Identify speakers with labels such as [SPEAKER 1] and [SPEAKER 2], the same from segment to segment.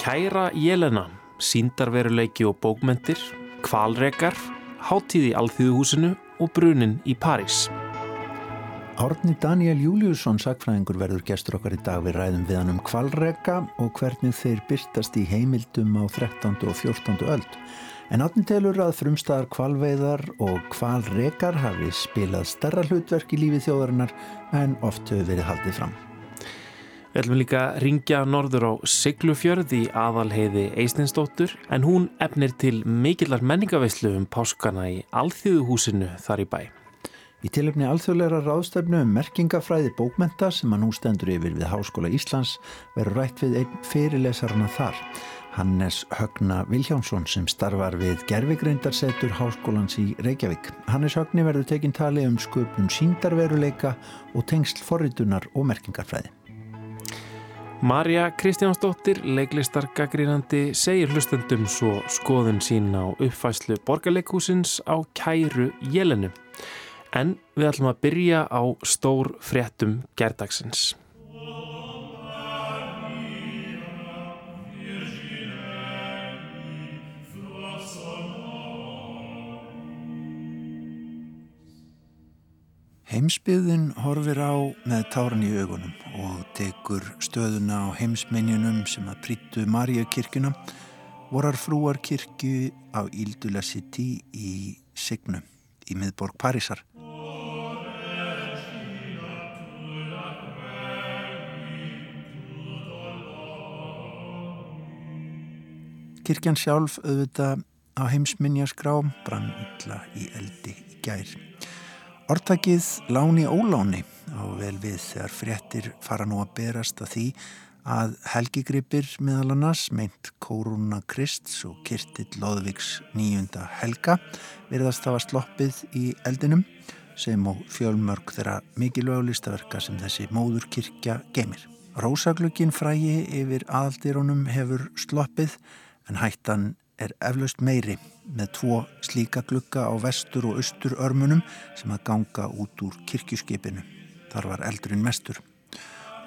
[SPEAKER 1] Kæra Jelena, síndarveruleiki og bókmentir, kvalrekar, háttíði alþýðuhúsinu og brunin í París.
[SPEAKER 2] Árni Daniel Júliusson, sagfræðingur, verður gestur okkar í dag við ræðum við hann um kvalrega og hvernig þeir byrtast í heimildum á 13. og 14. öld. En átni telur að frumstæðar kvalveiðar og kvalregar hafi spilað starra hlutverk í lífi þjóðarinnar en oft hefur verið haldið fram.
[SPEAKER 1] Við ætlum líka að ringja norður á Siglufjörð í aðalheiði Eisteinsdóttur en hún efnir til mikillar menningaveislu um páskana í Alþjóðuhúsinu þar í bæ.
[SPEAKER 2] Í tilöfni alþjóðleira ráðstefnu um merkingafræði bókmenta sem að nú stendur yfir við Háskóla Íslands verður rætt við einn fyrirlesarna þar. Hannes Högna Viljánsson sem starfar við gerfigreindarsetur Háskólans í Reykjavík. Hannes Högni verður tekinn tali um sköpun síndarveruleika og tengsl forritunar og merkingarfræði.
[SPEAKER 1] Marja Kristjánsdóttir, leiklistargagrínandi, segir hlustendum svo skoðun sín á uppfæslu borgarleikhúsins á kæru Jelenu en við ætlum að byrja á stór fréttum gerdagsins.
[SPEAKER 2] Heimsbyðin horfir á með táran í augunum og tekur stöðuna á heimsminjunum sem að prýttu Marjakirkuna vorar frúarkirkju á Íldula City í Signum í miðborg Parísar. Kirkjan sjálf auðvitað á heimsminjaskrám brann illa í eldi í gær. Ortakið láni óláni á vel við þegar fréttir fara nú að berast að því að helgigripir meðal annars meint Kóruna Krists og Kirtill Lóðvíks nýjunda helga verðast hafa sloppið í eldinum sem og fjölmörg þeirra mikilvæg listaverka sem þessi móðurkirkja geymir. Rósaglögin frægi yfir aðaldirunum hefur sloppið en hættan er eflaust meiri með tvo slíka glukka á vestur og austur örmunum sem að ganga út úr kirkjuskipinu. Þar var eldurinn mestur.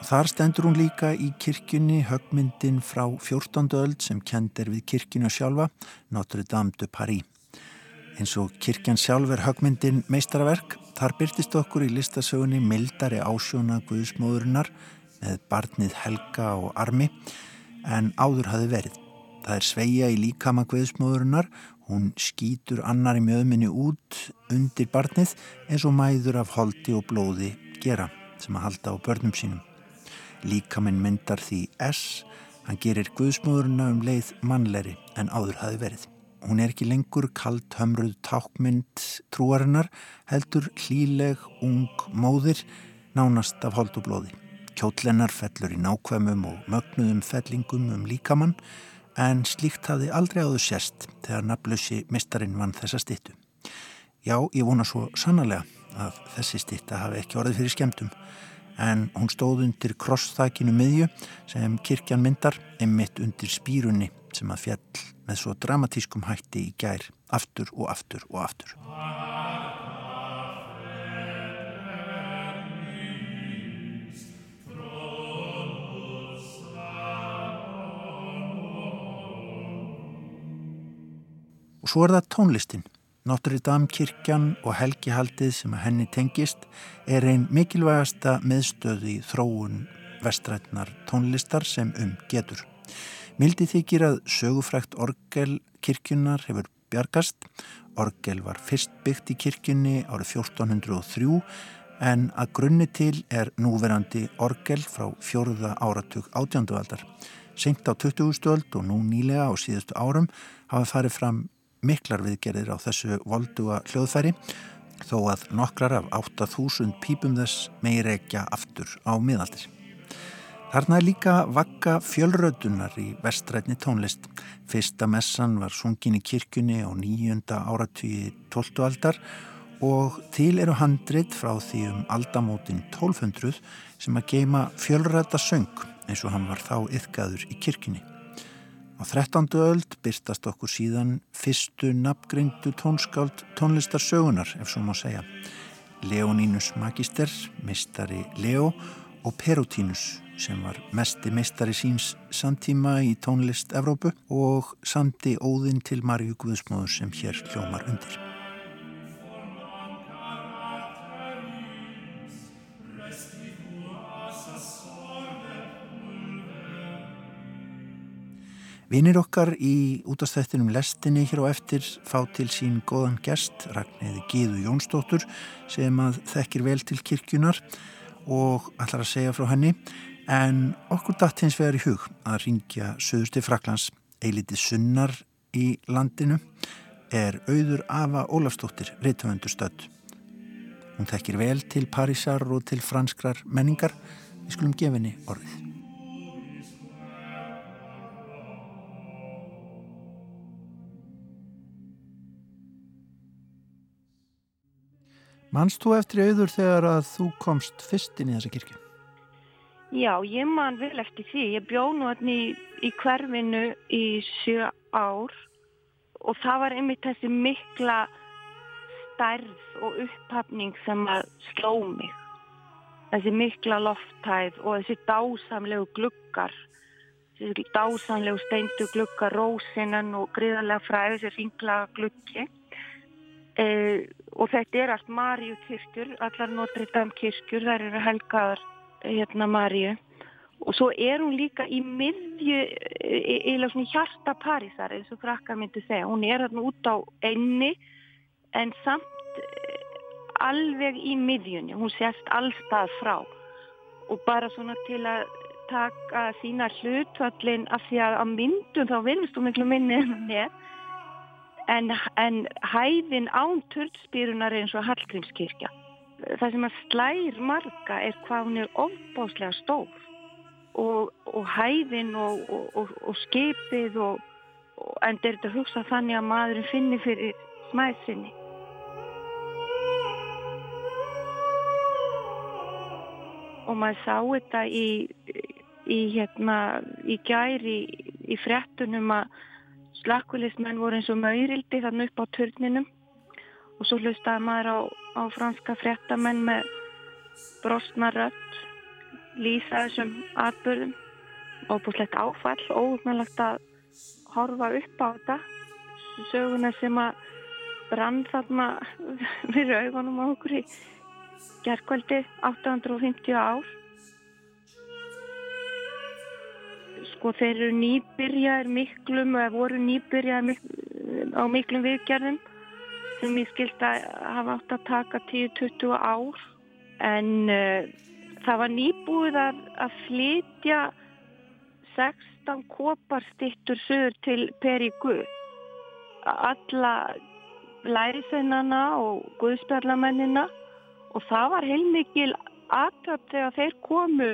[SPEAKER 2] Og þar stendur hún líka í kirkjunni högmyndin frá 14. öld sem kend er við kirkjuna sjálfa, Notre Dame de Paris. Eins og kirkjan sjálf er högmyndin meistaraverk, þar byrtist okkur í listasögunni mildari ásjóna Guðsmóðurinnar með barnið Helga og Armi en áður hafi verið. Það er sveia í líkama guðsmóðurinnar, hún skýtur annar í mjöðminni út undir barnið eins og mæður af holdi og blóði gera sem að halda á börnum sínum. Líkaminn myndar því S, hann gerir guðsmóðurina um leið mannleri en áður hafi verið. Hún er ekki lengur kalt hömruð tákmynd trúarinnar, heldur hlíleg, ung, móðir, nánast af hold og blóði. Kjótlennar fellur í nákvæmum og mögnuðum fellingum um líkamann, en slíkt hafði aldrei áður sérst þegar nafnlösi mistarinn vann þessa stittu. Já, ég vona svo sannarlega að þessi stitta hafi ekki orðið fyrir skemmtum en hún stóð undir krossþakinu miðju sem kirkjan myndar einmitt undir spýrunni sem að fjall með svo dramatískum hætti í gær aftur og aftur og aftur. Og svo er það tónlistin. Notre Dame kirkjan og helgihaldið sem að henni tengist er einn mikilvægasta miðstöð í þróun vestrætnar tónlistar sem um getur. Mildi þykir að sögufrækt orgel kirkjunar hefur bjargast. Orgel var fyrst byggt í kirkjunni árið 1403 en að grunni til er núverandi orgel frá fjörða áratug átjándualdar. Sengt á 20. stöld og nú nýlega á síðustu árum hafa farið fram miklar viðgerðir á þessu volduga hljóðfæri þó að nokkrar af 8000 pípum þess meir ekja aftur á miðaldir. Þarna er líka vakka fjölrödunar í vestrætni tónlist. Fyrsta messan var sungin í kirkjunni á nýjunda áratvíi 12. aldar og til eru handrit frá því um aldamótin 1200 sem að geima fjölröda söng eins og hann var þá yfkaður í kirkjunni. Á 13. öld byrstast okkur síðan fyrstu nafngreindu tónskáld tónlistarsögunar, ef svo má segja. Leonínus Magister, mistari Leo og Perutínus sem var mesti meistari síns samtíma í tónlist Evrópu og samti óðinn til Marju Guðsmóður sem hér hljómar undir. Vinir okkar í útastættinum lestinni hér á eftir fá til sín góðan gest, Ragnæði Gíðu Jónsdóttur sem að þekkir vel til kirkjunar og allar að segja frá henni en okkur datt hins vegar í hug að ringja söðusti Fraklands eiliti sunnar í landinu er auður Ava Ólafsdóttir reytavöndur stödd. Hún þekkir vel til Parísar og til franskrar menningar. Við skulum gefinni orðið. Manst þú eftir auður þegar að þú komst fyrst inn í þessa kirkja?
[SPEAKER 3] Já, ég man vel eftir því. Ég bjóð nú allir í, í hverfinu í sjö ár og það var einmitt þessi mikla stærð og upphafning sem að sló mig. Þessi mikla lofthæð og þessi dásamlegu glukkar, þessi dásamlegu steindu glukkar, rósinan og gríðarlega fræð, þessi ringla glukki. Eh, og þetta er allt Maríu kirkjur, allar Notre Dame kirkjur, þær eru helgaðar hérna Maríu. Og svo er hún líka í miðju, eða svona hjarta Parísar eins og krakkar myndi segja, hún er hérna út á einni en samt eh, alveg í miðjunni, hún sést allstað frá. Og bara svona til að taka sína hlutvallin af því að á myndum þá vilst þú miklu minni en hún er en, en hæðin án törnspýrunar eins og Hallgrímskirkja. Það sem að slægir marga er hvað hún er ofbáslega stór og, og hæðin og, og, og skipið en þetta er þetta hugsað þannig að maðurinn finnir fyrir smæðsynni. Og maður sá þetta í, í, hérna, í gæri í frettunum að slakkulismenn voru eins og maurildi þannig upp á törninum og svo hlustaði maður á, á franska frettamenn með brostna rött lýsa þessum atbyrðum óbúslegt áfall óumælagt að horfa upp á þetta. Söguna sem að brann þarna fyrir augunum á okkur í gerðkvöldi 850 ár sko þeir eru nýbyrjaðir miklum eða voru nýbyrjaðir mik á miklum viðgerðum sem ég skilt að hafa átt að taka 10-20 ár. En uh, það var nýbúið að, að flytja 16 koparstittur sögur til Perígu. Alla lærisveinana og guðspjallamennina. Og það var heilmikil aðtöp þegar þeir komu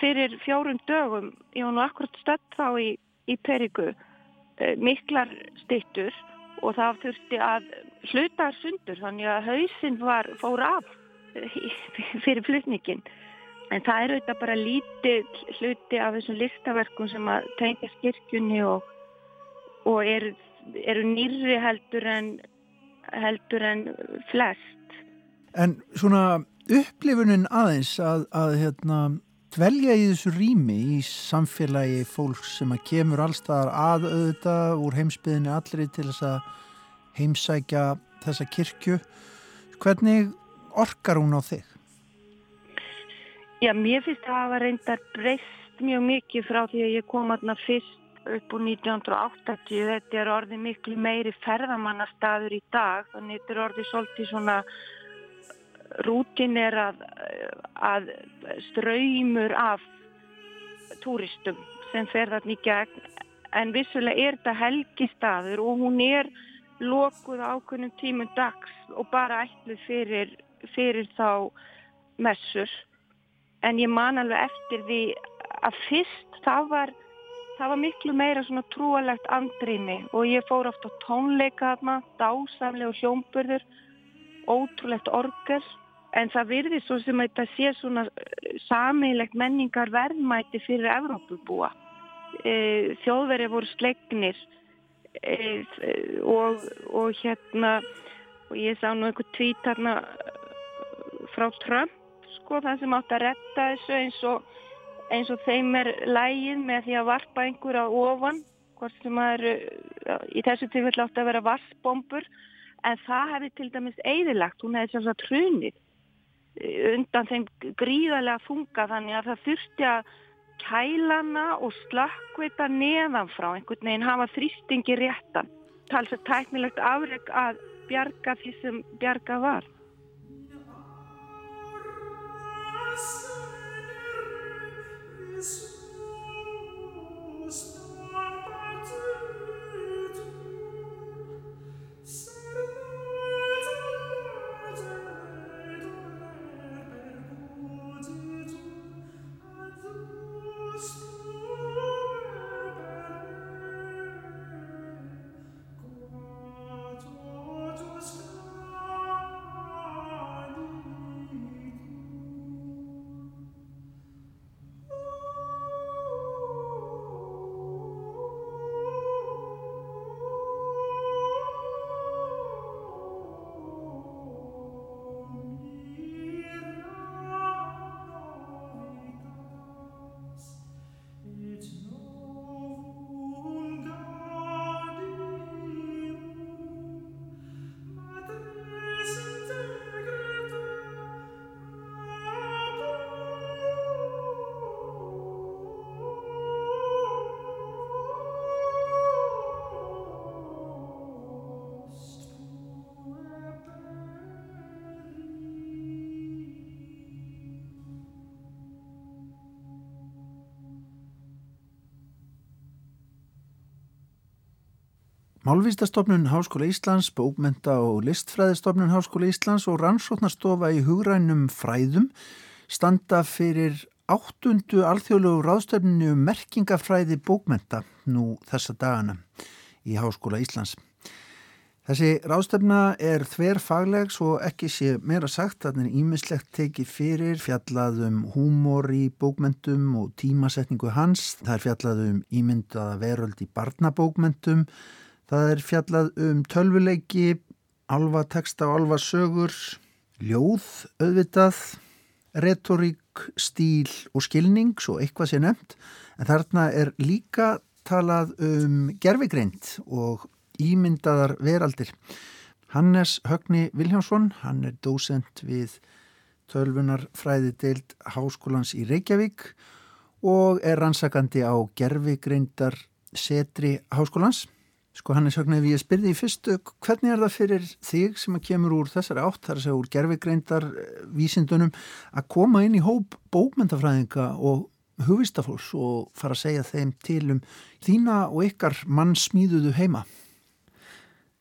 [SPEAKER 3] fyrir fjórum dögum, ég var nú akkurat stödd þá í, í Perigu, uh, miklar stittur og það þurfti að hluta sundur þannig að hausinn var fór af uh, fyrir flutningin. En það er auðvitað bara lítið hluti af þessum listaverkum sem að tengja skirkjunni og, og eru er nýri heldur en, heldur en flest.
[SPEAKER 2] En svona upplifunin aðeins að, að hérna, dvelja í þessu rými í samfélagi fólks sem að kemur allstaðar að auðvitað úr heimsbyðinni allri til þess að heimsækja þessa kirkju hvernig orkar hún á þig?
[SPEAKER 3] Já, mér finnst það að hafa reyndar breyst mjög mikið frá því að ég kom aðna fyrst upp úr 1980 þetta er orðið miklu meiri ferðamannastaður í dag þannig þetta er orðið svolítið svona rútin er að, að ströymur af túristum sem fer þarna í gegn. En vissulega er þetta helgistaður og hún er lokuð ákunnum tímum dags og bara ætluð fyrir, fyrir þá messur. En ég man alveg eftir því að fyrst það var, það var miklu meira svona trúalegt andrými og ég fór ofta tónleika þarna, dásamlega hljómburður ótrúlegt orgel en það virði svo sem þetta sé svona eh, sammeilegt menningar verðmæti fyrir Evrópubúa. E, þjóðverið voru slegnir e, og, og hérna og ég sá nú einhver tvít hérna frá Trump sko það sem átt að retta þessu eins og, eins og þeim er lægin með því að varpa einhverja ofan hvort sem að eru í þessu tilfellu átt að vera vassbombur en það hefði til dæmis eðilagt, hún hefði sjálfsagt hrunið eh, undan þeim gríðarlega funga þannig að það þurfti að kælana og slökkvita neðanfrá einhvern veginn hafa þrýstingi réttan. Talsað tæknilegt afreg að bjarga því sem bjarga var
[SPEAKER 2] Málvístastofnun Háskóla Íslands, Bókmenta og Listfræðistofnun Háskóla Íslands og Rannsóknarstofa í hugrænum fræðum standa fyrir áttundu alþjóðlegu ráðstöfninu um merkingafræði bókmenta nú þessa dagana í Háskóla Íslands. Þessi ráðstöfna er þver fagleg svo ekki sé meira sagt að það er ímislegt tekið fyrir fjallaðum húmor í bókmentum og tímasetningu hans. Það er fjallaðum ímyndaða veröld í barnabókmentum Það er fjallað um tölvuleiki, alvateksta og alvasögur, ljóð, auðvitað, retorík, stíl og skilning, svo eitthvað sé nefnt. En þarna er líka talað um gerfigreint og ímyndaðar veraldir. Hannes Högni Viljánsson, hann er dósent við tölvunarfræði deild Háskólans í Reykjavík og er rannsakandi á gerfigreindar setri Háskólans. Sko hann er sögn ef ég spyrði í fyrstu, hvernig er það fyrir þig sem að kemur úr þessari átt, þar að segja úr gerfigreindar eh, vísindunum, að koma inn í hóp bókmyndafræðinga og hugvistafólks og fara að segja þeim til um þína og ykkar mann smíðuðu heima?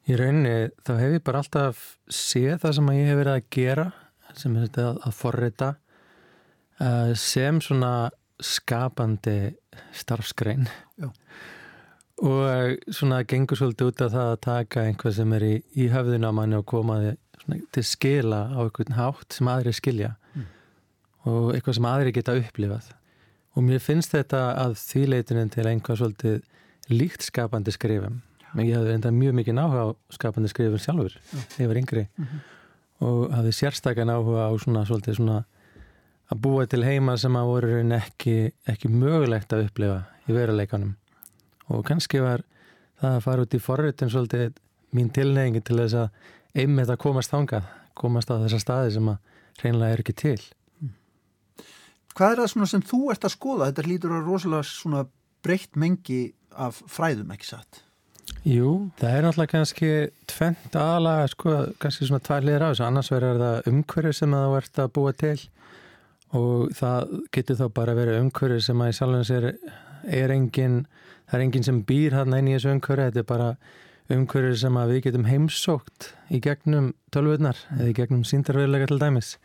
[SPEAKER 4] Í rauninni þá hef ég bara alltaf séð það sem ég hef verið að gera, sem er þetta að forrita, eh, sem svona skapandi starfskrein. Já og svona gengur svolítið út af það að taka einhvað sem er í, í höfðuna manni og koma þið til skila á einhvern hátt sem aðri skilja. Mm. og eitthvað sem aðri geta upplifað. Og mér finnst þetta að þýleitinin til einhvað svolítið líkt skapandi skrifum. Ég hafði enda mjög mikið náhuga á skapandi skrifum sjálfur þegar ég var yngri. Mm -hmm. og hafði sérstakann áhuga á svona svolítið svona að búa til heima sem að voru ekki, ekki mögulegt að upplifa í veruleikanum og kannski var það að fara út í forritin svolítið mín tilneyingi til þess að einmitt að komast þangað, komast á þessa staði sem að reynilega er ekki til.
[SPEAKER 2] Hvað er það sem þú ert að skoða? Þetta lítur að rosalega breytt mengi af fræðum, ekki satt?
[SPEAKER 4] Jú, það er náttúrulega kannski tvent aðalega, sko, kannski svona tvær liður á þessu, annars verður það umhverju sem það vart að búa til og það getur þá bara verið umhverju sem að í sjálfins er, er engin það er enginn sem býr hérna inn í þessu umhverju, þetta er bara umhverju sem við getum heimsókt í gegnum tölvurnar eða í gegnum síndarverulega til dæmis.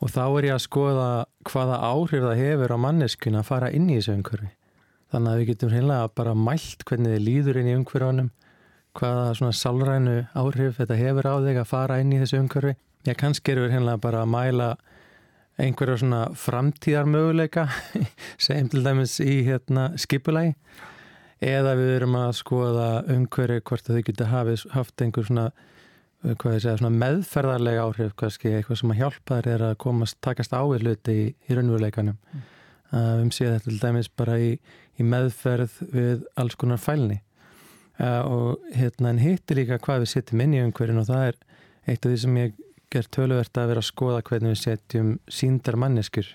[SPEAKER 4] Og þá er ég að skoða hvaða áhrif það hefur á manneskuna að fara inn í þessu umhverju þannig að við getum hreinlega bara mælt hvernig þið líður inn í umhverjunum hvaða svona sálrænu áhrif þetta hefur á þig að fara inn í þessu umhverju já kannski eru við hreinlega bara að mæla einhverja svona framtíðar möguleika segjum til dæmis í hérna, skipulagi eða við erum að skoða umhverju hvort þau geta hafið, haft einhver svona hvað ég segja, meðferðarlega áhrif kannski, eitthvað sem að hjálpa þér er að komast, takast á við hluti í, í raunveruleikanum mm. uh, við séum þetta til dæmis bara í, í meðferð við alls konar fælni uh, og hérna en hittir líka hvað við setjum inn í umhverjum og það er eitt af því sem ég ger töluvert að vera að skoða hvernig við setjum síndar manneskur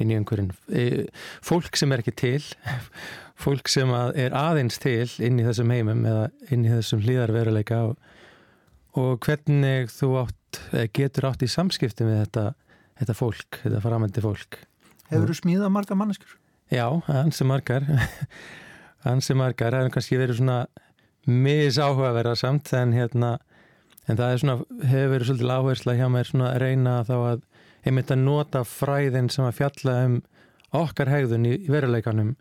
[SPEAKER 4] inn í umhverjum e, fólk sem er ekki til fólk sem að er aðeins til inn í þessum heimum eða inn í þessum hlýðarveruleika og, og hvernig þú átt, getur átt í samskipti með þetta, þetta fólk, þetta framöndi fólk.
[SPEAKER 2] Hefur þú smíðað margar manneskur?
[SPEAKER 4] Já, hansi margar. Hansi margar, það hefur kannski verið svona misáhugaverðar samt en hérna en það svona, hefur verið svolítið áhersla hjá mér að reyna þá að einmitt að nota fræðin sem að fjalla um okkar hegðun í, í veruleikanum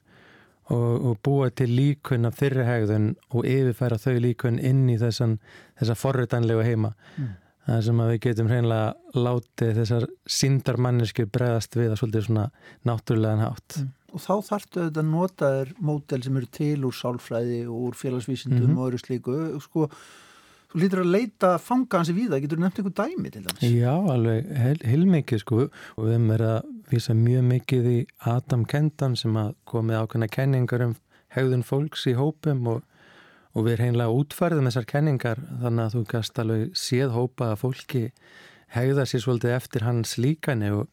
[SPEAKER 4] og, og búa til líkun af þeirri hegðun og yfirfæra þau líkun inn í þessan, þessa forrutanlegu heima mm. það sem að við getum hreinlega látið þessar síndarmanniski bregðast við að svolítið svona náttúrulegan hátt mm.
[SPEAKER 2] Og þá þartu þetta að nota þér mótel sem eru til úr sálfræði og úr félagsvísindum mm -hmm. og öðru slíku sko Þú lítur að leita fanga hansi við það, getur þú nefnt einhver dæmi til dæmis?
[SPEAKER 4] Já, alveg heilmikið sko. Og við erum verið að vísa mjög mikið í Adam Kendan sem að komið ákveðna kenningar um hegðun fólks í hópum og, og við erum heimlega útfærið með þessar kenningar þannig að þú gæst alveg séð hópa að fólki hegða sér svolítið eftir hans líkani og,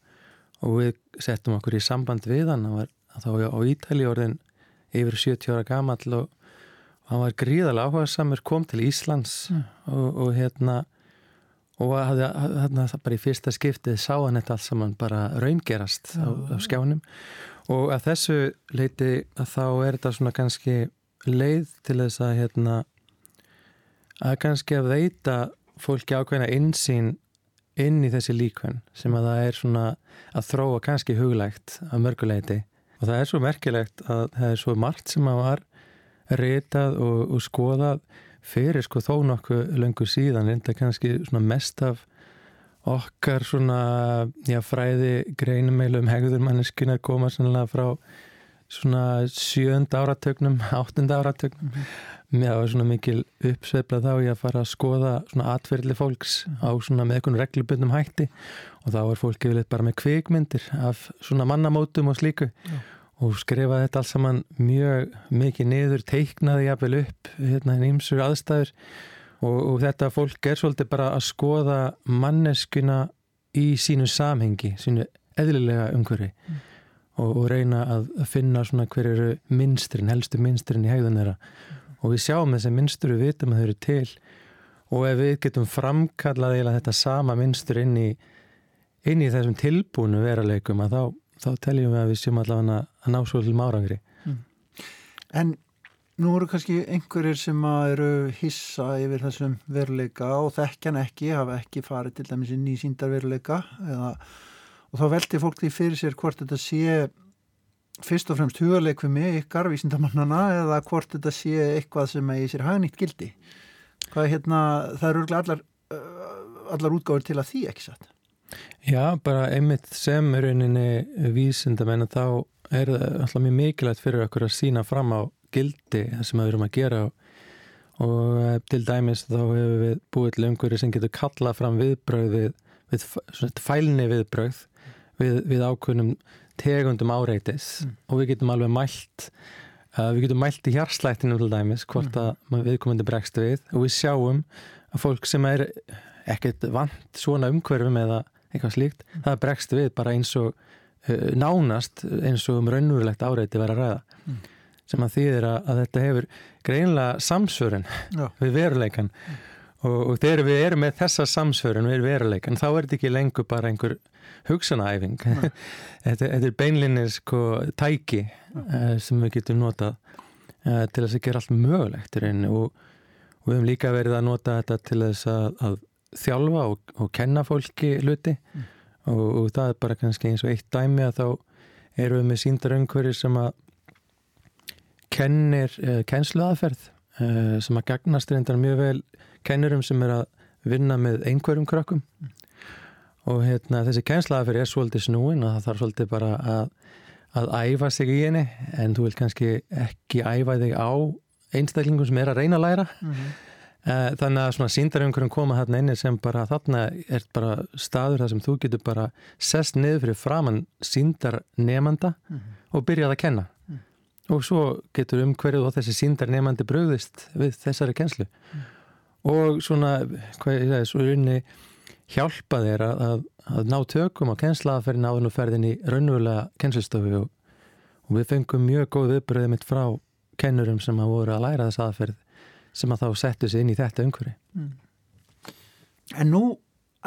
[SPEAKER 4] og við settum okkur í samband við hann. Og þá á Ítali orðin yfir 70 ára gamall og hann var gríðarlega áhuga samur, kom til Íslands mm. og, og hérna og hafði, hérna, bara í fyrsta skiptið sá hann þetta allt saman bara raungerast á, á skjánum. Og að þessu leiti að þá er þetta svona kannski leið til þess að hérna að kannski að veita fólki ákveðina insýn inn í þessi líkvenn sem að það er svona að þróa kannski huglægt að mörguleiti og það er svo merkilegt að það er svo margt sem að var ritað og, og skoðað fyrir sko þó nokkuð lengur síðan enda kannski svona mest af okkar svona já, fræði greinumeilu um hegðurmanneskina koma sannlega frá svona sjönda áratögnum áttunda áratögnum mm. já, svona mikil uppsveifla þá ég að fara að skoða svona atverðli fólks á svona með einhvern reglubundum hætti og þá er fólkið vel bara með kvikmyndir af svona mannamótum og slíku. Já og skrifaði þetta alls saman mjög mikið niður, teiknaði jafnvel upp hérna í nýmsur aðstæður og, og þetta fólk er svolítið bara að skoða manneskuna í sínu samhengi, sínu eðlilega umhverfi mm. og, og reyna að finna svona hver eru minstrin, helstu minstrin í hegðun þeirra mm. og við sjáum þessi minstur við vitum að þau eru til og ef við getum framkallað eða þetta sama minstur inn í inn í þessum tilbúinu veruleikum að þá þá teljum við að við séum allavega að ná svo til árangri. Mm.
[SPEAKER 2] En nú eru kannski einhverjir sem eru hissa yfir þessum veruleika og þekkjan ekki, hafa ekki farið til dæmis inn í síndar veruleika eða, og þá velti fólk því fyrir sér hvort þetta sé fyrst og fremst hugarleik við mig, ykkar vísindamannana eða hvort þetta sé eitthvað sem er í sér hagnýtt gildi. Hvað er hérna, það eru allar, allar útgáður til að því ekki satt?
[SPEAKER 4] Já, bara einmitt sem rauninni vísindamenn þá er það alltaf mjög mikilvægt fyrir okkur að sína fram á gildi það sem við erum að gera og til dæmis þá hefur við búið til umhverju sem getur kalla fram viðbröð við, við fælni viðbröð við, við ákveðnum tegundum áreitis mm. og við getum alveg mælt uh, við getum mælt í hjarslættinu til dæmis hvort mm. að viðkomandi bregst við og við sjáum að fólk sem er ekkert vant svona umhverfum eða eitthvað slíkt, mm. það bregst við bara eins og uh, nánast eins og um raunverulegt áreiti verið að ræða mm. sem að þýðir að, að þetta hefur greinlega samsvörun við veruleikan mm. og, og þegar við erum með þessa samsvörun við veruleikan þá er þetta ekki lengur bara einhver hugsanæfing þetta, þetta er beinlinnis sko, tæki uh, sem við getum notað uh, til þess að gera allt mögulegt og, og við hefum líka verið að nota þetta til þess að, að þjálfa og, og kenna fólki hluti mm. og, og það er bara kannski eins og eitt dæmi að þá eru við með síndaröngveri sem að kennir eh, kennsluaðferð eh, sem að gagnast reyndar mjög vel kennurum sem er að vinna með einhverjum krökkum mm. og hérna, þessi kennsluaðferð er svolítið snúin og það þarf svolítið bara að, að æfa sig í henni en þú vil kannski ekki æfa þig á einstaklingum sem er að reyna að læra mm -hmm þannig að svona síndaröngurum koma þarna inni sem bara þarna er bara staður þar sem þú getur bara sest niður fyrir framann síndarnemanda mm -hmm. og byrjað að kenna mm -hmm. og svo getur umhverjuð og þessi síndarnemandi bröðist við þessari kennslu mm -hmm. og svona, hvað ég segi, svo unni hjálpa þér að, að, að ná tökum á kennslaðaferðin áðurnuferðin í raunverulega kennslustofu og, og við fengum mjög góð viðbröðið mitt frá kennurum sem að voru að læra þess aðferð sem að þá settu sig inn í þetta umhverfi. Mm.
[SPEAKER 2] En nú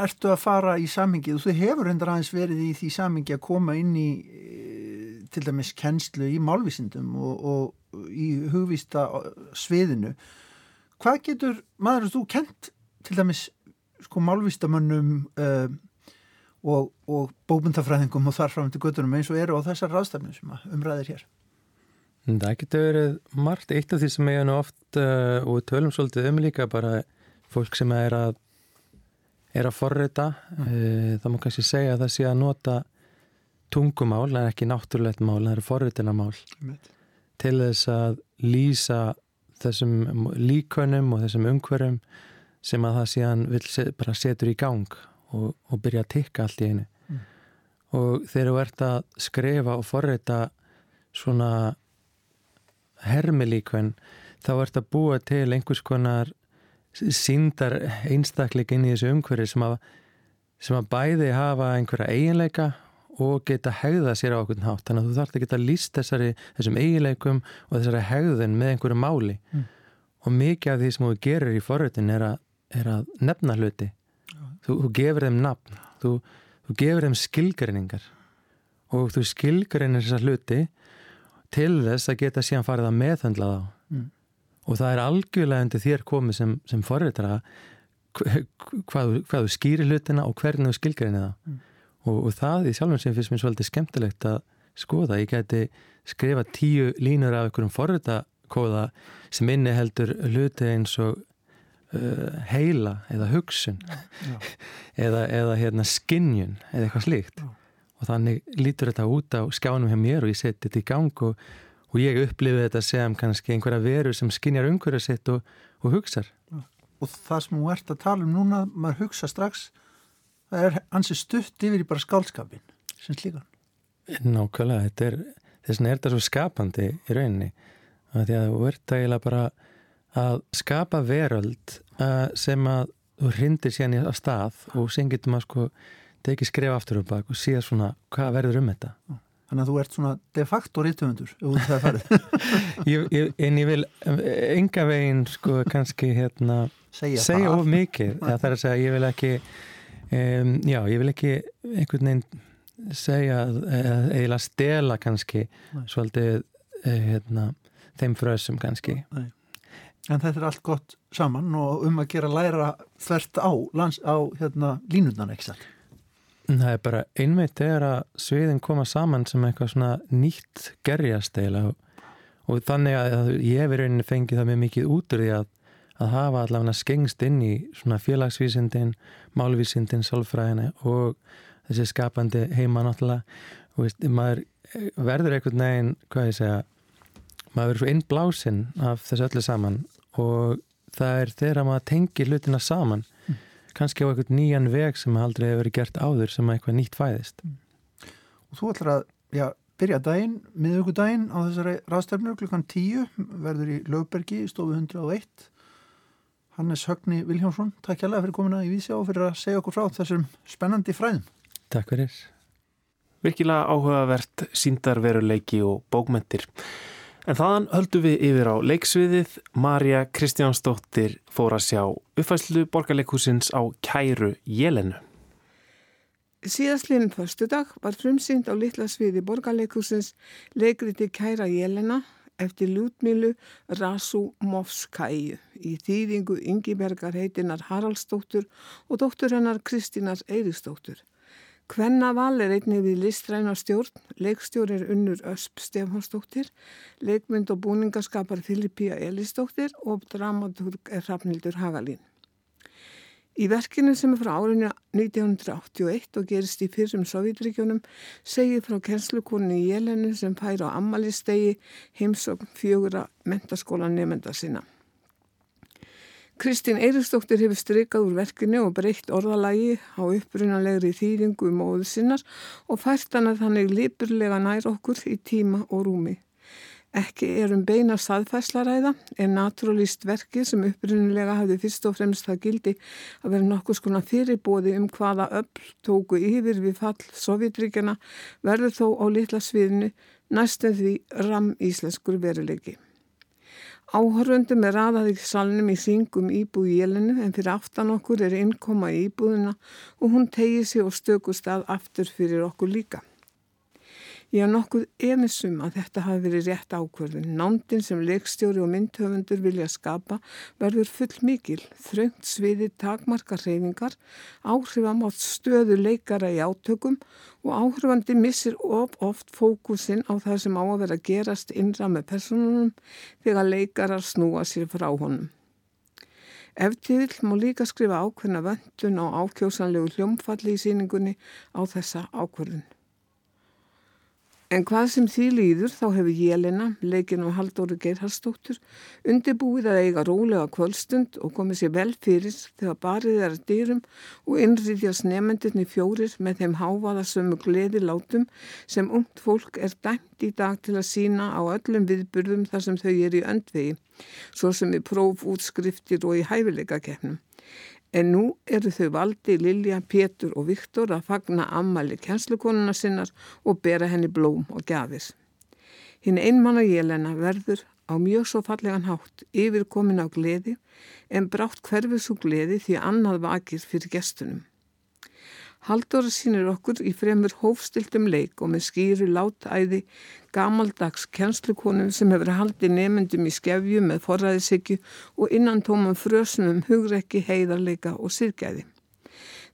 [SPEAKER 2] ertu að fara í samingi og þú hefur hendur aðeins verið í því samingi að koma inn í eh, til dæmis kennslu í málvísindum og, og í hugvista sviðinu. Hvað getur maður þú kent til dæmis sko málvístamönnum uh, og, og bókmyndafræðingum og þarfram til göttunum eins og eru á þessar ráðstafnum sem umræðir hér?
[SPEAKER 4] Það getur verið margt eitt af því sem ég nú oft uh, og tölum svolítið um líka bara fólk sem er að er að forrita mm. uh, það má kannski segja að það sé að nota tungumál, en ekki náttúrulegt mál, það eru forritinamál mm. til þess að lýsa þessum líkönum og þessum umhverjum sem að það síðan vil bara setur í gang og, og byrja að tikka allt í einu mm. og þegar þú ert að skrifa og forrita svona hermilíkvenn þá ert að búa til einhvers konar síndar einstakleik inn í þessu umhverfi sem að, sem að bæði hafa einhverja eiginleika og geta hegða sér á okkur nátt þannig að þú þarfst að geta líst þessari þessum eiginleikum og þessari hegðun með einhverju máli. Mm. og mikið af því sem þú gerir í forröðin er, er að nefna hluti. Þú, þú gefur þeim nafn. Þú, þú gefur þeim skilgreiningar. Og þú skilgreinir þessar hluti til þess að geta síðan farið að meðhandla þá. Mm. og það er algjörlega undir þér komið sem, sem forriðra hvað, hvað þú skýrir hlutina og hvernig þú skilgrinni það. Mm. og, og það í sjálfum sem finnst mér svolítið skemmtilegt að skoða, ég geti skrifa tíu línur af einhverjum forriðakóða sem inni heldur hluti eins og uh, heila eða hugsun eða, eða hérna, skinnjun eða eitthvað slíkt. Já og þannig lítur þetta út á skjánum hjá mér og ég seti þetta í gang og, og ég upplifið þetta sem kannski einhverja veru sem skinjar umhverja sitt og, og hugsar.
[SPEAKER 2] Og það sem þú ert að tala um núna, maður hugsa strax, það er hansi stutt yfir í bara skálskapin, sem slíkan.
[SPEAKER 4] Nákvæmlega, þetta er, þess vegna er þetta svo skapandi í rauninni. Því að þú ert eiginlega bara að skapa veröld uh, sem að þú hrindir sérni á stað og sem getur maður sko tekið skref aftur og bak og sé svona hvað verður um þetta?
[SPEAKER 2] Þannig að þú ert svona de facto rítumundur út það farið.
[SPEAKER 4] En ég vil enga veginn sko kannski hérna segja, segja of mikið. Það er að segja ég vil ekki um, já ég vil ekki einhvern veginn segja eða stela kannski Nei. svolítið eh, hérna, þeim frösum kannski. Nei.
[SPEAKER 2] En þetta er allt gott saman og um að gera læra þvert á, lands, á hérna, línundan ekki sætt
[SPEAKER 4] Það er bara einmitt þegar að sviðin koma saman sem eitthvað svona nýtt gerjast eða og þannig að ég hefur rauninni fengið það með mikið út úr því að, að hafa allavega skengst inn í svona félagsvísindin, málvísindin, sálfræðina og þessi skapandi heima náttúrulega. Og veist, maður verður einhvern veginn, hvað ég segja, maður verður svo innblásinn af þessu öllu saman. Og það er þegar maður tengir hlutina saman kannski á eitthvað nýjan veg sem aldrei hefur verið gert áður sem eitthvað nýtt fæðist. Mm.
[SPEAKER 2] Og þú ætlar að já, byrja daginn, miðugudaginn á þessari ráðstefnu klukkan 10 verður í Lögbergi, stofu 101 Hannes Högni Viljánsson Takk hjá það fyrir komina í Vísjá og fyrir að segja okkur frá þessum spennandi fræðum.
[SPEAKER 4] Takk fyrir.
[SPEAKER 1] Virkilega áhugavert síndarveruleiki og bókmentir En þaðan höldum við yfir á leiksviðið. Marja Kristjánsdóttir fór að sjá uppfæslu borgarleikhúsins á kæru Jelenu.
[SPEAKER 5] Síðastlinn förstu dag var frumsynd á litla sviði borgarleikhúsins leikriti kæra Jelena eftir ljútmilu Rasu Movskæju í þýðingu Ingibergar heitinar Haraldsdóttur og dóttur hennar Kristínar Eiristóttur. Kvennaval er einnig við listræna stjórn, leikstjór er unnur Ösp Stefánsdóttir, leikmynd og búningaskapar Filippíja Elistóttir og dramaturg er Hrafnildur Hagalín. Í verkinu sem er frá árinu 1981 og gerist í fyrrum Sovjetríkjónum segir frá kennslukonni í Jelenu sem fær á ammalistegi heimsokn fjögura mentaskólan nefnda sinna. Kristín Eiristóttir hefur strykað úr verkinu og breytt orðalagi á upprunalegri þýringu um óðu sinnar og fært hann að þannig lipurlega nær okkur í tíma og rúmi. Ekki er um beina saðfæslaræða en naturalist verkið sem upprunnilega hafði fyrst og fremst það gildi að vera nokkus konar fyrirbóði um hvaða öll tóku yfir við fall Sovjetríkjana verður þó á litla sviðinu næstum því ram íslenskur veruleiki. Áhörvöndum er aðað í salnum í syngum íbúð í jelinu en fyrir aftan okkur er innkoma í íbúðina og hún tegið sér og stökust að aftur fyrir okkur líka. Ég haf nokkuð efnisum að þetta hafi verið rétt ákverðin. Nándin sem leikstjóri og myndhöfundur vilja skapa verður full mikil, þröngt sviði takmarkar reyningar, áhrifamátt stöðu leikara í átökum og áhrifandi missir of oft fókusin á það sem á að vera gerast innra með personunum þegar leikarar snúa sér frá honum. Eftir má líka skrifa ákveðna vöndun á ákjósanlegu hljómfalli í síningunni á þessa ákverðin. En hvað sem því líður þá hefur Jelena, leikinn á Haldóri Geirhalsdóttur, undirbúið að eiga rólega kvöldstund og komið sér vel fyrir þegar barið er að dýrum og innrýðjast nefendinni fjórir með þeim hávaðasömu gleði látum sem ungt fólk er dæmt í dag til að sína á öllum viðburðum þar sem þau er í öndvegi, svo sem í prófútskriftir og í hæfileika keppnum. En nú eru þau valdi Lilja, Pétur og Viktor að fagna ammali kjænslukonuna sinnar og bera henni blóm og gjafir. Hinn einmanna Jelena verður á mjög svo fallegan hátt yfir komin á gleði en brátt hverfið svo gleði því annað vakir fyrir gestunum. Haldóra sínir okkur í fremur hófstiltum leik og með skýru látæði gamaldags kjænslukonum sem hefur haldið nefndum í skefju með forræðisikju og innan tóman frösum um hugrekki, heiðarleika og sirkæði.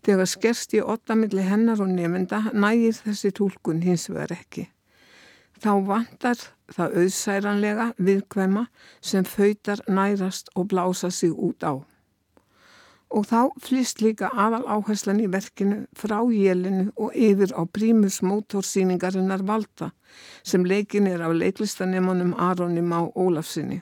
[SPEAKER 5] Þegar skerst í ottamilli hennar og nefnda nægir þessi tólkun hins vegar ekki. Þá vantar það auðsæranlega viðkvæma sem fautar nærast og blása sig út á. Og þá flýst líka aðal áherslan í verkinu frá jélinu og yfir á prímus mótorsýningarinnar Valda sem leikin er af leiklistanemanum Aronni Má Ólafsinni.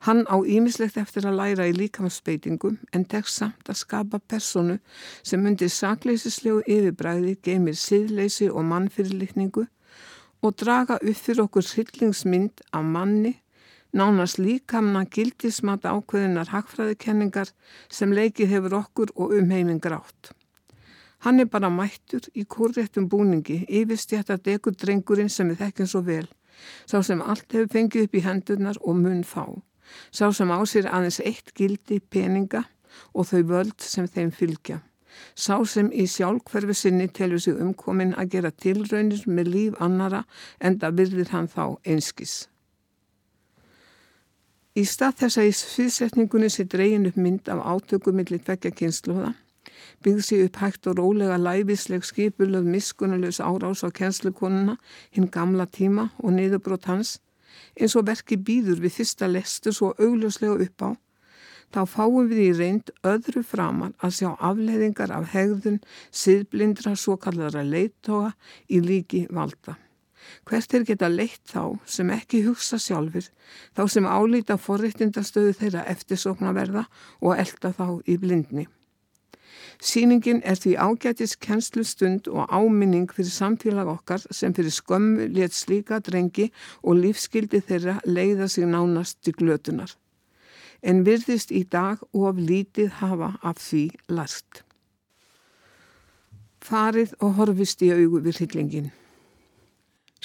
[SPEAKER 5] Hann á ímislegt eftir að læra í líkamsbeitingum en tekst samt að skapa personu sem undir sakleissislegu yfirbræði geymir siðleysi og mannfyrirlikningu og draga upp fyrir okkur hryllingsmynd af manni nánast líkamna gildismata ákveðinar hagfræðikenningar sem leikið hefur okkur og umheiminn grátt. Hann er bara mættur í kórréttum búningi yfirstjættar degur drengurinn sem við þekkjum svo vel, sá sem allt hefur fengið upp í hendurnar og mun fá, sá sem á sér aðeins eitt gildi peninga og þau völd sem þeim fylgja. Sá sem í sjálfhverfi sinni telur sig umkomin að gera tilraunir með líf annara en það virðir hann þá einskis. Í stað þess að í sviðsetningunni sé dreyin upp mynd af átökum millir tvekja kynsluða, byggði sig upp hægt og rólega læfisleg skipulöð miskunnulegs árás á kjenslukonuna hinn gamla tíma og niðurbrót hans, eins og verki býður við fyrsta lestu svo augljóslega upp á, þá fáum við í reynd öðru framar að sjá afleðingar af hegðun, siðblindra, svo kallara leittóa í líki valda. Hvert er geta leitt þá sem ekki hugsa sjálfur, þá sem álýta forriktindastöðu þeirra eftirsóknarverða og elda þá í blindni. Sýningin er því ágætis kennslustund og áminning fyrir samfélag okkar sem fyrir skömmu let slíka drengi og lífskildi þeirra leiða sig nánast til glötunar. En virðist í dag of lítið hafa af því last. Farið og horfist í augu við hryllingin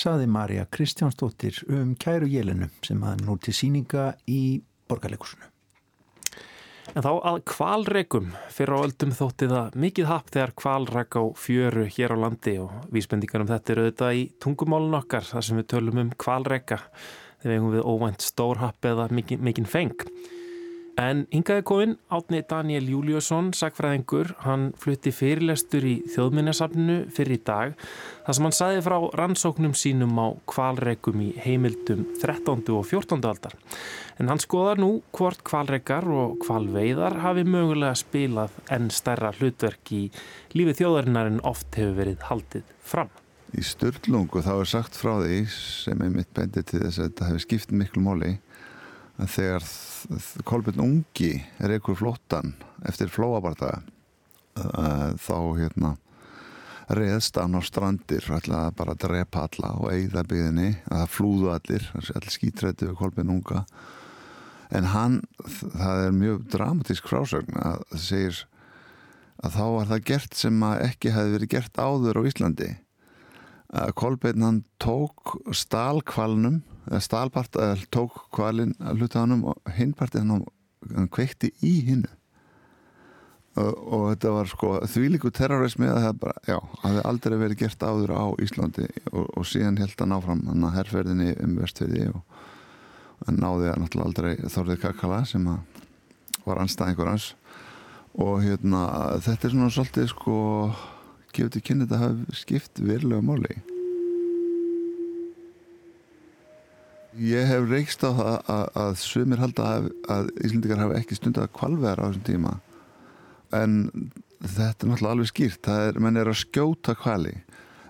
[SPEAKER 2] saði Marja Kristjánsdóttir um kæru jélinu sem að nú til síninga í borgarleikusinu.
[SPEAKER 1] En þá að kvalregum fyrir á öldum þótti það mikið hafð þegar kvalreg á fjöru hér á landi og vísbendingar um þetta eru auðvitað í tungumálun okkar þar sem við tölum um kvalrega þegar við óvænt stórhapp eða mikinn feng. En hingaði komin átni Daniel Júliusson, sagfræðingur, hann flutti fyrirlestur í þjóðminnesafninu fyrir í dag þar sem hann saði frá rannsóknum sínum á kvalregum í heimildum 13. og 14. aldar. En hann skoðar nú hvort kvalregar og kvalveiðar hafi mögulega spilað enn stærra hlutverk í lífi þjóðarinnar en oft hefur verið haldið fram.
[SPEAKER 6] Í störtlungu þá er sagt frá því sem er mitt bendi til þess að þetta hefur skipt miklu móli að þegar Kolbjörn Ungi er einhver flottan eftir flóabarta uh, þá hérna reðst hann á strandir ætlaði bara að drepa alla og eigða byggðinni að það flúðu allir allir skítrætti við Kolbjörn Unga. En hann, það er mjög dramatísk frásögn að það segir að þá var það gert sem ekki hefði verið gert áður á Íslandi að Kolbjörn hann tók stálkvalnum stálpart að tók kvalin að hluta hann og hinpartið hann, hann kveikti í hinnu og, og þetta var sko þvíliku terrorismi að það bara, já, hafði aldrei verið gert áður á Íslandi og, og síðan held hann áfram hann að herrferðinni um vestferði og hann náði að náttúrulega aldrei Þorðið Kakala sem var anstæðingur hans. Og hérna þetta er svona svolítið sko gefur til kynni þetta hafi skipt verulega máli. Ég hef reykst á það að, að sumir halda að, að Íslendikar hafi ekki stundið að kvalveðar á þessum tíma. En þetta er náttúrulega alveg skýrt. Það er, menn er að skjóta kvali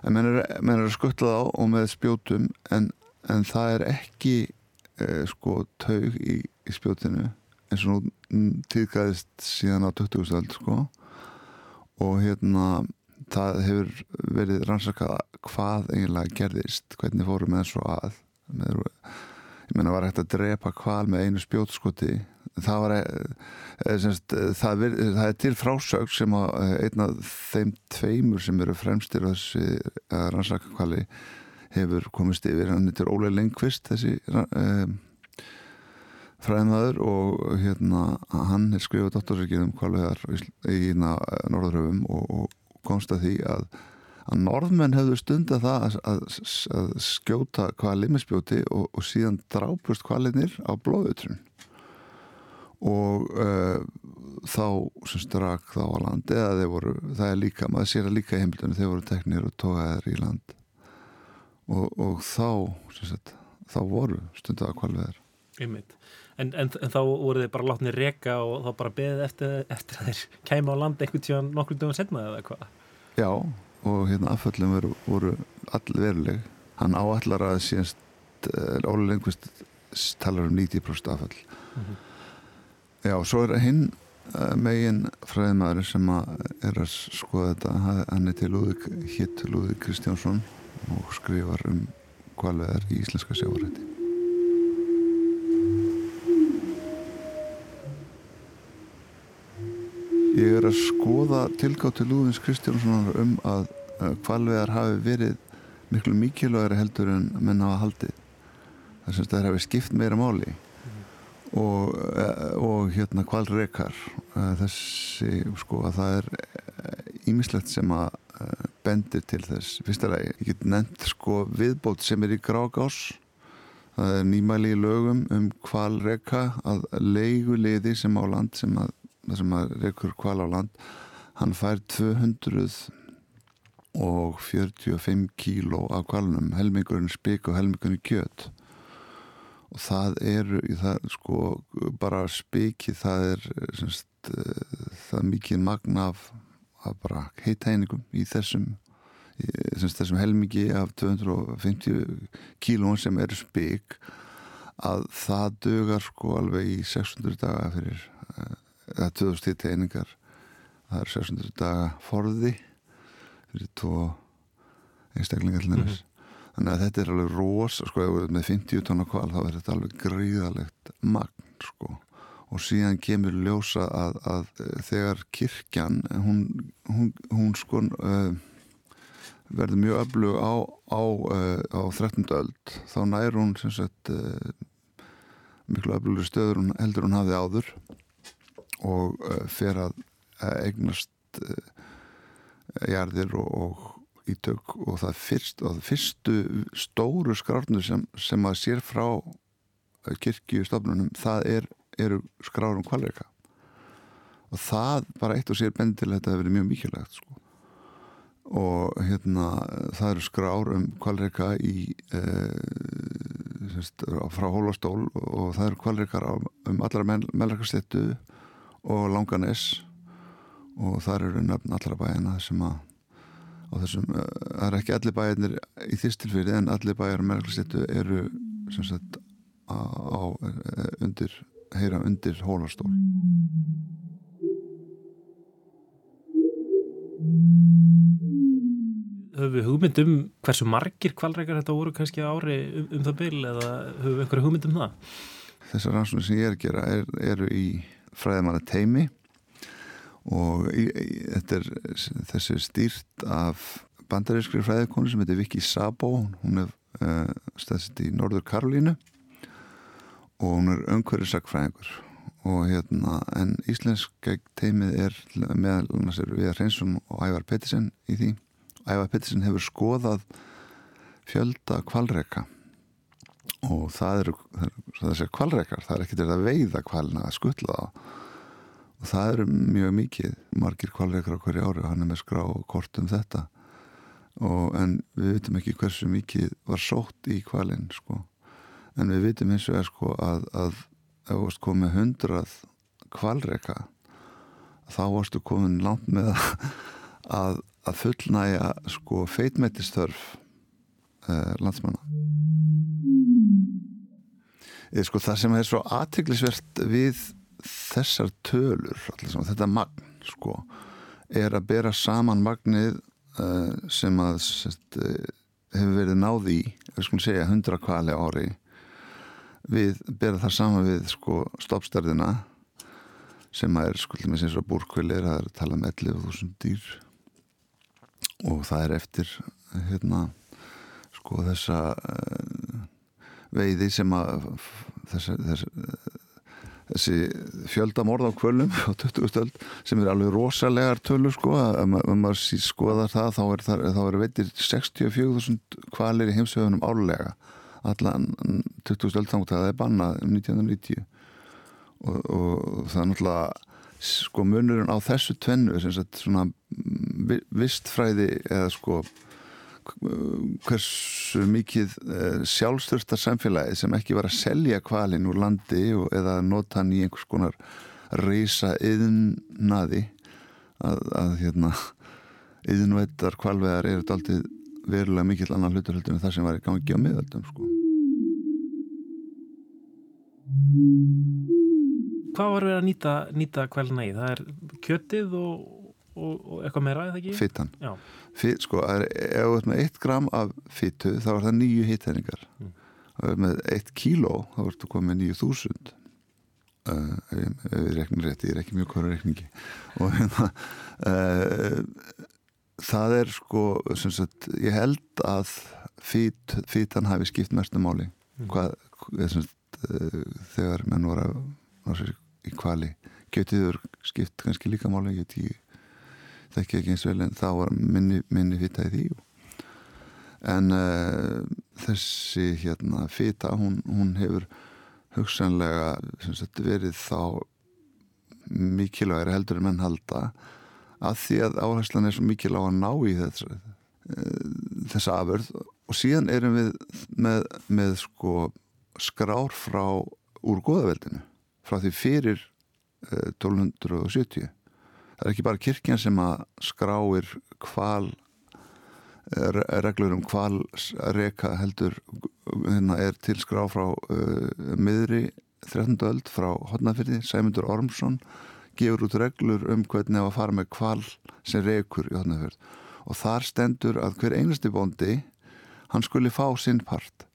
[SPEAKER 6] en menn er, menn er að skuttla þá og með spjótum en, en það er ekki eh, sko taug í, í spjótinu eins og nú tíðgæðist síðan á 20. öld sko. Og hérna það hefur verið rannsakað hvað eiginlega gerðist, hvernig fórum með svo að með, ég menna var hægt að drepa kval með einu spjótskoti það var e, semst, það, ver, það er til frásög sem að e, einn af þeim tveimur sem eru fremstir þessi rannsakakvali hefur komist yfir, hann heitir Óli Lengqvist þessi e, fræðmaður og hérna hann er skrifað dottorsvíkið um kvalveðar í Norðurhöfum og, og komst að því að að norðmenn hefðu stunda það að, að, að skjóta hvaða limisbjóti og, og síðan drápust hvaðlinnir á blóðutrun. Og uh, þá sem strak þá á land eða voru, það er líka, maður sér að líka í heimildunum, þeir voru teknir og tókaðir í land. Og, og þá sagt, þá voru stundaða hvalveðar
[SPEAKER 1] en, en, en þá voru þeir bara látni reka og þá bara beðið eftir, eftir að þeir kæma á land einhvern tíðan nokkur dögum senna eða hvað?
[SPEAKER 6] Já, og hérna afföllum voru, voru all veruleg hann áallar að síðanst uh, Óli Lengvist talar um 90% afföll mm -hmm. Já, svo er hinn uh, megin fræðimæður sem að er að skoða þetta hann er til Lúðvík, hitt Lúðvík Kristjánsson og skrifar um hvalveðar í íslenska sjávarætti Ég er að skoða tilgátt til Lúðvíks Kristjánsson um að hvalveðar hafi verið miklu mikilvægri heldur en menna á að haldi þess að það hefði skipt meira máli. Og, eh, og hérna kvalreikar eh, þessi sko að það er ímislegt eh, sem að bendir til þess. Fyrstulega, ég get nefnt sko viðbót sem er í grágás. Það er nýmæli í lögum um kvalreika að leiguleiði sem á land sem að, sem að reikur kval á land hann fær 200 og 45 kíló af kvalunum helmingurinn spik og helmingurinn kjött og það eru það sko bara spiki það er semst, það er mikið magna af, af bara heitæningum í þessum í, semst, þessum helmiki af 250 kílón sem eru spik að það dögar sko alveg í 600 daga fyrir eða 2000 teiningar það er 600 daga forði fyrir tvo einstaklingar til næmis þannig að þetta er alveg rosa sko, með 50 tónna kval þá er þetta alveg gríðalegt magn sko. Og síðan kemur ljósa að, að þegar kirkjan hún, hún, hún sko uh, verður mjög öflug á, á, uh, á 13. öld þá nær hún sagt, uh, miklu öflugur stöður hún, heldur hún hafið áður og fer að eignast jarðir og, og ítök. Og það fyrst, og fyrstu stóru skrárnur sem, sem að sér frá kirkjustofnunum það er, eru skrárum kvalreika og það bara eitt og sér bendi til þetta hefur verið mjög mikilvægt sko. og hérna það eru skrár um kvalreika í eh, frá hólastól og það eru kvalreikar um allara mellarkastettu og langanes og það eru nöfn allara bæina sem að og þessum, eh, það er ekki allir bæjarnir í þýstilfyrði en allir bæjar meðalstéttu eru sagt, á, undir, heyra undir hólastól
[SPEAKER 1] Höfum við hugmynd um hversu margir kvalreikar þetta voru kannski ári um, um það byl eða höfum við einhverju hugmynd um það?
[SPEAKER 6] Þessar rannsóknir sem ég er að gera er, eru í fræðimanna teimi og í, í, þetta er þessi stýrt af bandarískri fræðikonu sem heitir Vicky Sabo. Hún er uh, stæðsett í Norður Karolínu og hún er umhverjusakfræðingur og hérna en íslensk teimið er meðal er Viðar Hreinsson og Ævar Pettersen í því. Ævar Pettersen hefur skoðað fjölda kvalreika og það eru þessi kvalreikar, það er ekkert að veiða kvalina að skutla það og það eru mjög mikið margir kvalreikar á hverju ári og hann er með skrá og kort um þetta. Og en við vitum ekki hversu mikið var sótt í kvalin sko. En við vitum eins og er sko að, að ef þú varst komið hundrað kvalreika þá varstu komin langt með að, að fullnæja sko feitmættistörf eh, landsmanna sko það sem er svo aðteglisvert við þessar tölur allir, þetta magn sko er að bera saman magnið uh, sem að sest, uh, hefur verið náði í segja 100 kvali ári við bera það saman við sko stoppstærðina sem er skuldum eins og búrkvilir það er að tala um 11.000 dýr. Og það er eftir hérna sko þessa veiði sem að þessi, þessi, þessi fjöldamorð á kvölum á 20. stöld sem er alveg rosalegar tölur sko að maður skoðar það þá er, þá er veitir 64.000 kvalir í heimsögunum álega allan 20. stöld þangt að það er bannað um 1990 og, og það er náttúrulega sko munurinn á þessu tvennu sem sagt svona vistfræði eða sko hversu mikið eh, sjálfstörsta samfélagi sem ekki var að selja kvalin úr landi eða nota hann í einhvers konar reysa yðnaði að, að hérna yðnvættar kvalveðar eru aldrei verulega mikill annan hluturhöldur en það sem var í gangi á miðaldum sko.
[SPEAKER 1] Hvað var við að nýta, nýta kvalina í? Það er kjötið og, og, og eitthvað meira, eða ekki?
[SPEAKER 6] Fittan Fyt, sko, er, ef þú ert með 1 gram af fyttu þá er það nýju hittæningar mm. ef þú ert með 1 kíló þá ertu komið 9000 uh, ef ég reknir rétt ég er ekki mjög hverju rekningi og hérna uh, það er sko sagt, ég held að fít, fítan hafi skipt mestu máli. Mm. hvað, sagt, uh, þegar menn voru að í kvali getiður skipt kannski líka máli ég get ekki þekki ekki eins vel en þá var minni, minni fýta í því en uh, þessi hérna fýta hún, hún hefur hugsanlega sagt, verið þá mikilvægri heldur en menn halda að því að áherslan er svo mikilvæg að ná í þess, uh, þessa aförð og síðan erum við með, með sko skrár frá úr goðaveldinu frá því fyrir uh, 1270 það er ekki bara kirkjan sem að skráir kval eh, reglur um kval reka heldur hérna er til skrá frá uh, miðri 13. öld frá Hodnafyrði Sæmundur Ormsson gefur út reglur um hvernig að fara með kval sem rekur í Hodnafyrð og þar stendur að hver einasti bóndi hann skuli fá sinn part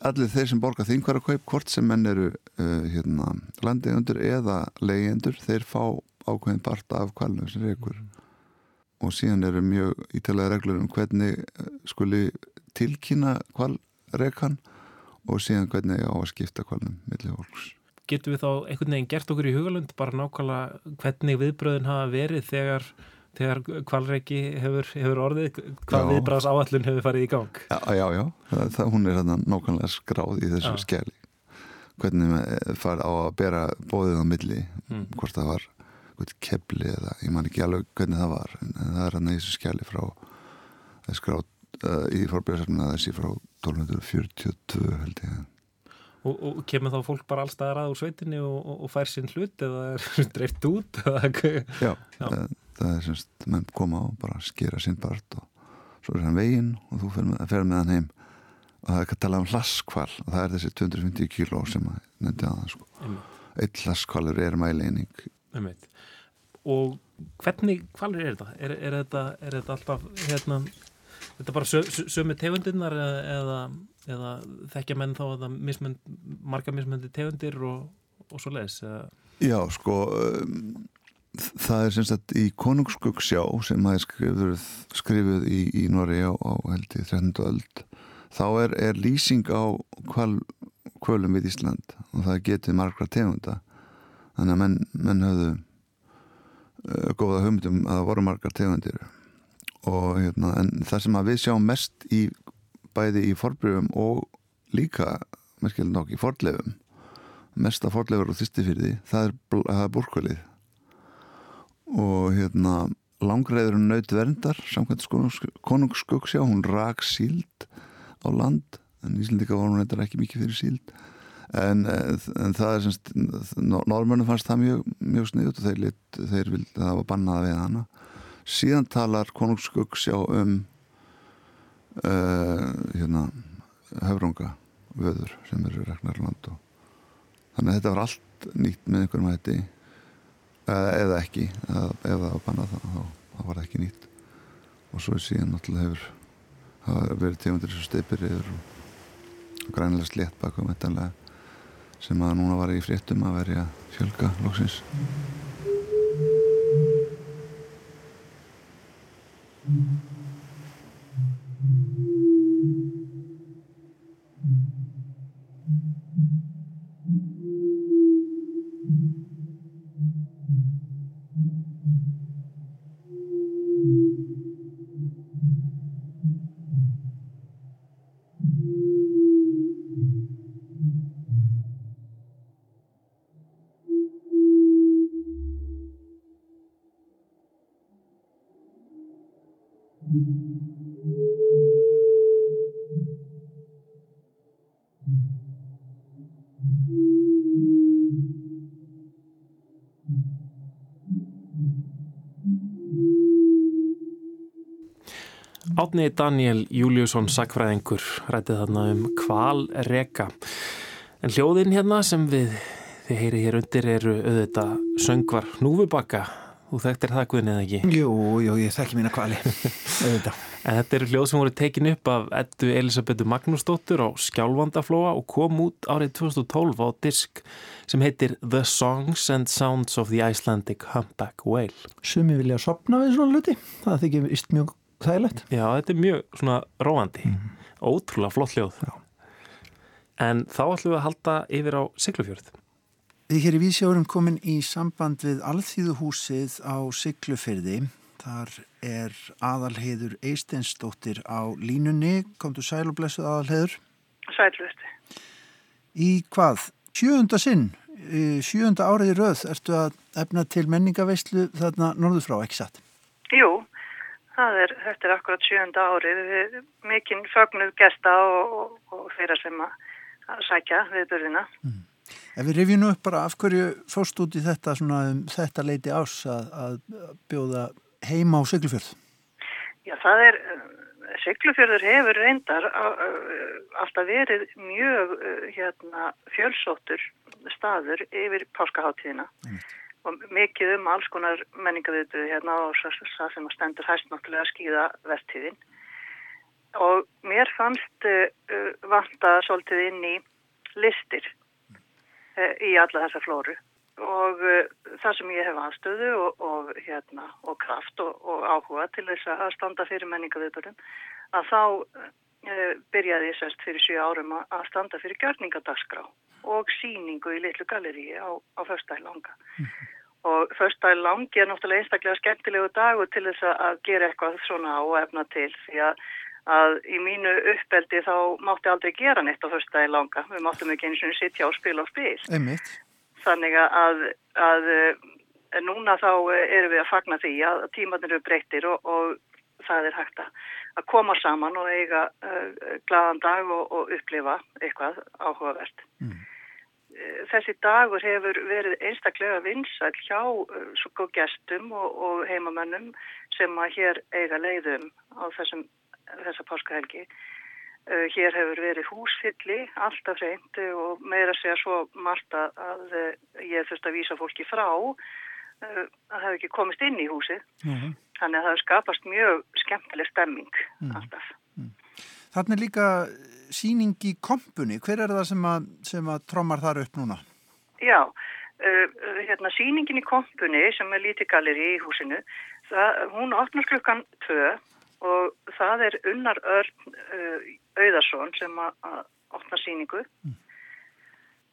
[SPEAKER 6] allir þeir sem borga þingvar að kaup hvort sem menn eru uh, hérna, landegundur eða leyendur þeir fá ákveðin part af kvalnum sem rekur mm. og síðan eru mjög ítalega reglur um hvernig eh, skuli tilkynna kvalrekan og síðan hvernig á að skipta kvalnum millir fólks.
[SPEAKER 1] Getur við þá einhvern veginn gert okkur í hugalund bara nákvæmlega hvernig viðbröðin hafa verið þegar, þegar kvalreiki hefur, hefur orðið, hvað viðbröðs áallun hefur farið í gang?
[SPEAKER 6] Já, já, já. Það, það, hún er hérna nákvæmlega skráð í þessu já. skeli hvernig farið á að bera bóðið á milli, mm. hvort það var kepli eða ég man ekki alveg hvernig það var en það er hann að þessu skjali frá skrá uh, í forbjörnsafnuna þessi frá 1242 held ég
[SPEAKER 1] Og, og kemur þá fólk bara allstaðar að úr sveitinni og, og, og fær sín hlut eða er dreift út?
[SPEAKER 6] Já, Já. Það, það er semst menn koma og bara skera sín part og svo er hann veginn og þú fer með, fer með hann heim og það er ekki að tala um hlaskval og það er þessi 250 kíló sem að nefndi að það sko eitt hlaskvalur er mæleining
[SPEAKER 1] og hvernig kvalur er þetta? Er, er þetta, er þetta alltaf hérna, þetta bara sö, sömu tegundirnar eða, eða þekkja menn þá að mismönd, marga mismöndi tegundir og, og svo leiðis?
[SPEAKER 6] Já sko um, það er semst að í Konungsskuggsjá sem er skrifuð, skrifuð í, í Nóri á, á held í 13. öld þá er, er lýsing á kval, kvölum við Ísland og það getið margra tegunda þannig að menn, menn höfðu uh, góða hugmyndum að það voru margar tegundir. Og hérna, en það sem að við sjáum mest í bæði í forbreyfum og líka merkjölinn okk í forleifum mesta forleifur og þýstifyrði það er, er búrkvölið og hérna langreðurinn naut verndar samkvæmt konungsskuggsjá, hún rak síld á land en Íslandika var hún eitthvað ekki mikið fyrir síld en, en það er semst normörnum fannst það mjög, mjög sniðut og þeir, lit, þeir vildi að það var bannaða við hana. Síðan talar konungsskugg sjá um uh, hérna höfrunga vöður sem eru Ragnarland og þannig að þetta var allt nýtt með einhverjum hætti. Eða, ekki eða, bannað þá, þá var það ekki nýtt. Og svo er síðan náttúrulega hefur það verið tegundir sem steipir yfir og grænlega slétt baka sem að núna var í fréttum að verja fjölga lóksins
[SPEAKER 1] Átni Daniel Júliusson sakfræðingur rætið þarna um kvalreka en hljóðin hérna sem við þið heyri hér undir eru auðvitað söngvar hnúfubakka þú þekktir það guðin eða ekki?
[SPEAKER 2] Jú, jú, ég þekki mína kvali
[SPEAKER 1] En þetta eru hljóð sem voru tekin upp af ettu Elisabethu Magnúsdóttur á Skjálfandaflóa og kom út árið 2012 á disk sem heitir The Songs and Sounds of the Icelandic Humpback Whale.
[SPEAKER 2] Sumi vilja sopna við svona luti, það þykir vist mjög þægilegt.
[SPEAKER 1] Já, þetta er mjög svona róandi, mm. ótrúlega flott hljóð. Já. En þá ætlum við að halda yfir á Siglufjörð.
[SPEAKER 2] Við hér í Vísjárum komin í samband við Alþýðuhúsið á Siglufjörði Þar er aðalheiður Eisteinsdóttir á línunni. Komdu sæl og blessuð aðalheiður.
[SPEAKER 7] Sælvösti.
[SPEAKER 2] Í hvað? Sjöunda sinn, sjöunda árið í rauð, ertu að efna til menningaveyslu þarna norður frá, ekki satt?
[SPEAKER 7] Jú, er, þetta er akkurat sjöunda árið. Við mikinn fögnuð gesta og, og, og þeirra sem að sækja við börðina. Mm.
[SPEAKER 2] Ef við rifjum upp bara af hverju fórst út í þetta, svona, um, þetta leiti ás að, að bjóða heima á Siglufjörð?
[SPEAKER 7] Já, það er, Siglufjörður hefur reyndar alltaf verið mjög hérna, fjölsóttur staður yfir páskaháttíðina mm. Og mikið um alls konar menningaviðbyrði hérna og það sem stendur hægt náttúrulega að skýða vestíðin og mér fannst uh, vanta svolítið inn í listir uh, í alla þessa flóru. Og uh, það sem ég hef aðstöðu og, og, hérna, og kraft og, og áhuga til þess að standa fyrir menningaviðbörðum að þá uh, byrjaði ég sérst fyrir 7 árum að standa fyrir gjörningadagskrá og síningu í litlu galleríi á, á förstæði langa. Mm -hmm. Og förstæði langi er náttúrulega einstaklega skemmtilegu dagur til þess að gera eitthvað svona og efna til því að að í mínu uppeldi þá mátti aldrei gera neitt á förstæði langa við máttum ekki eins og sitja og spila og spil
[SPEAKER 2] Einmitt
[SPEAKER 7] þannig að, að núna þá erum við að fagna því að tímanir eru breyttir og, og það er hægt að koma saman og eiga uh, gladan dag og, og upplifa eitthvað áhugavert. Mm. Þessi dagur hefur verið einstaklega vinsæl hjá svo gestum og, og heimamönnum sem að hér eiga leiðum á þessum, þessa páskahelgi Uh, hér hefur verið húsfylli, alltaf reynd og meira segja svo margt að, ég þurft að vísa fólki frá að það hefur ekki komist inn í húsið. Mm -hmm. Þannig að það skapast mjög skemmtileg stemming mm. alltaf. Mm.
[SPEAKER 2] Þannig líka síning í kompunni. Hver er það sem að, sem að trómar þar upp núna?
[SPEAKER 7] Já, uh, hérna síningin í kompunni sem er lítið galeri í húsinu, það, hún opnar klukkan 2 og það er unnar Örn uh, Auðarsson sem að opna síningu mm.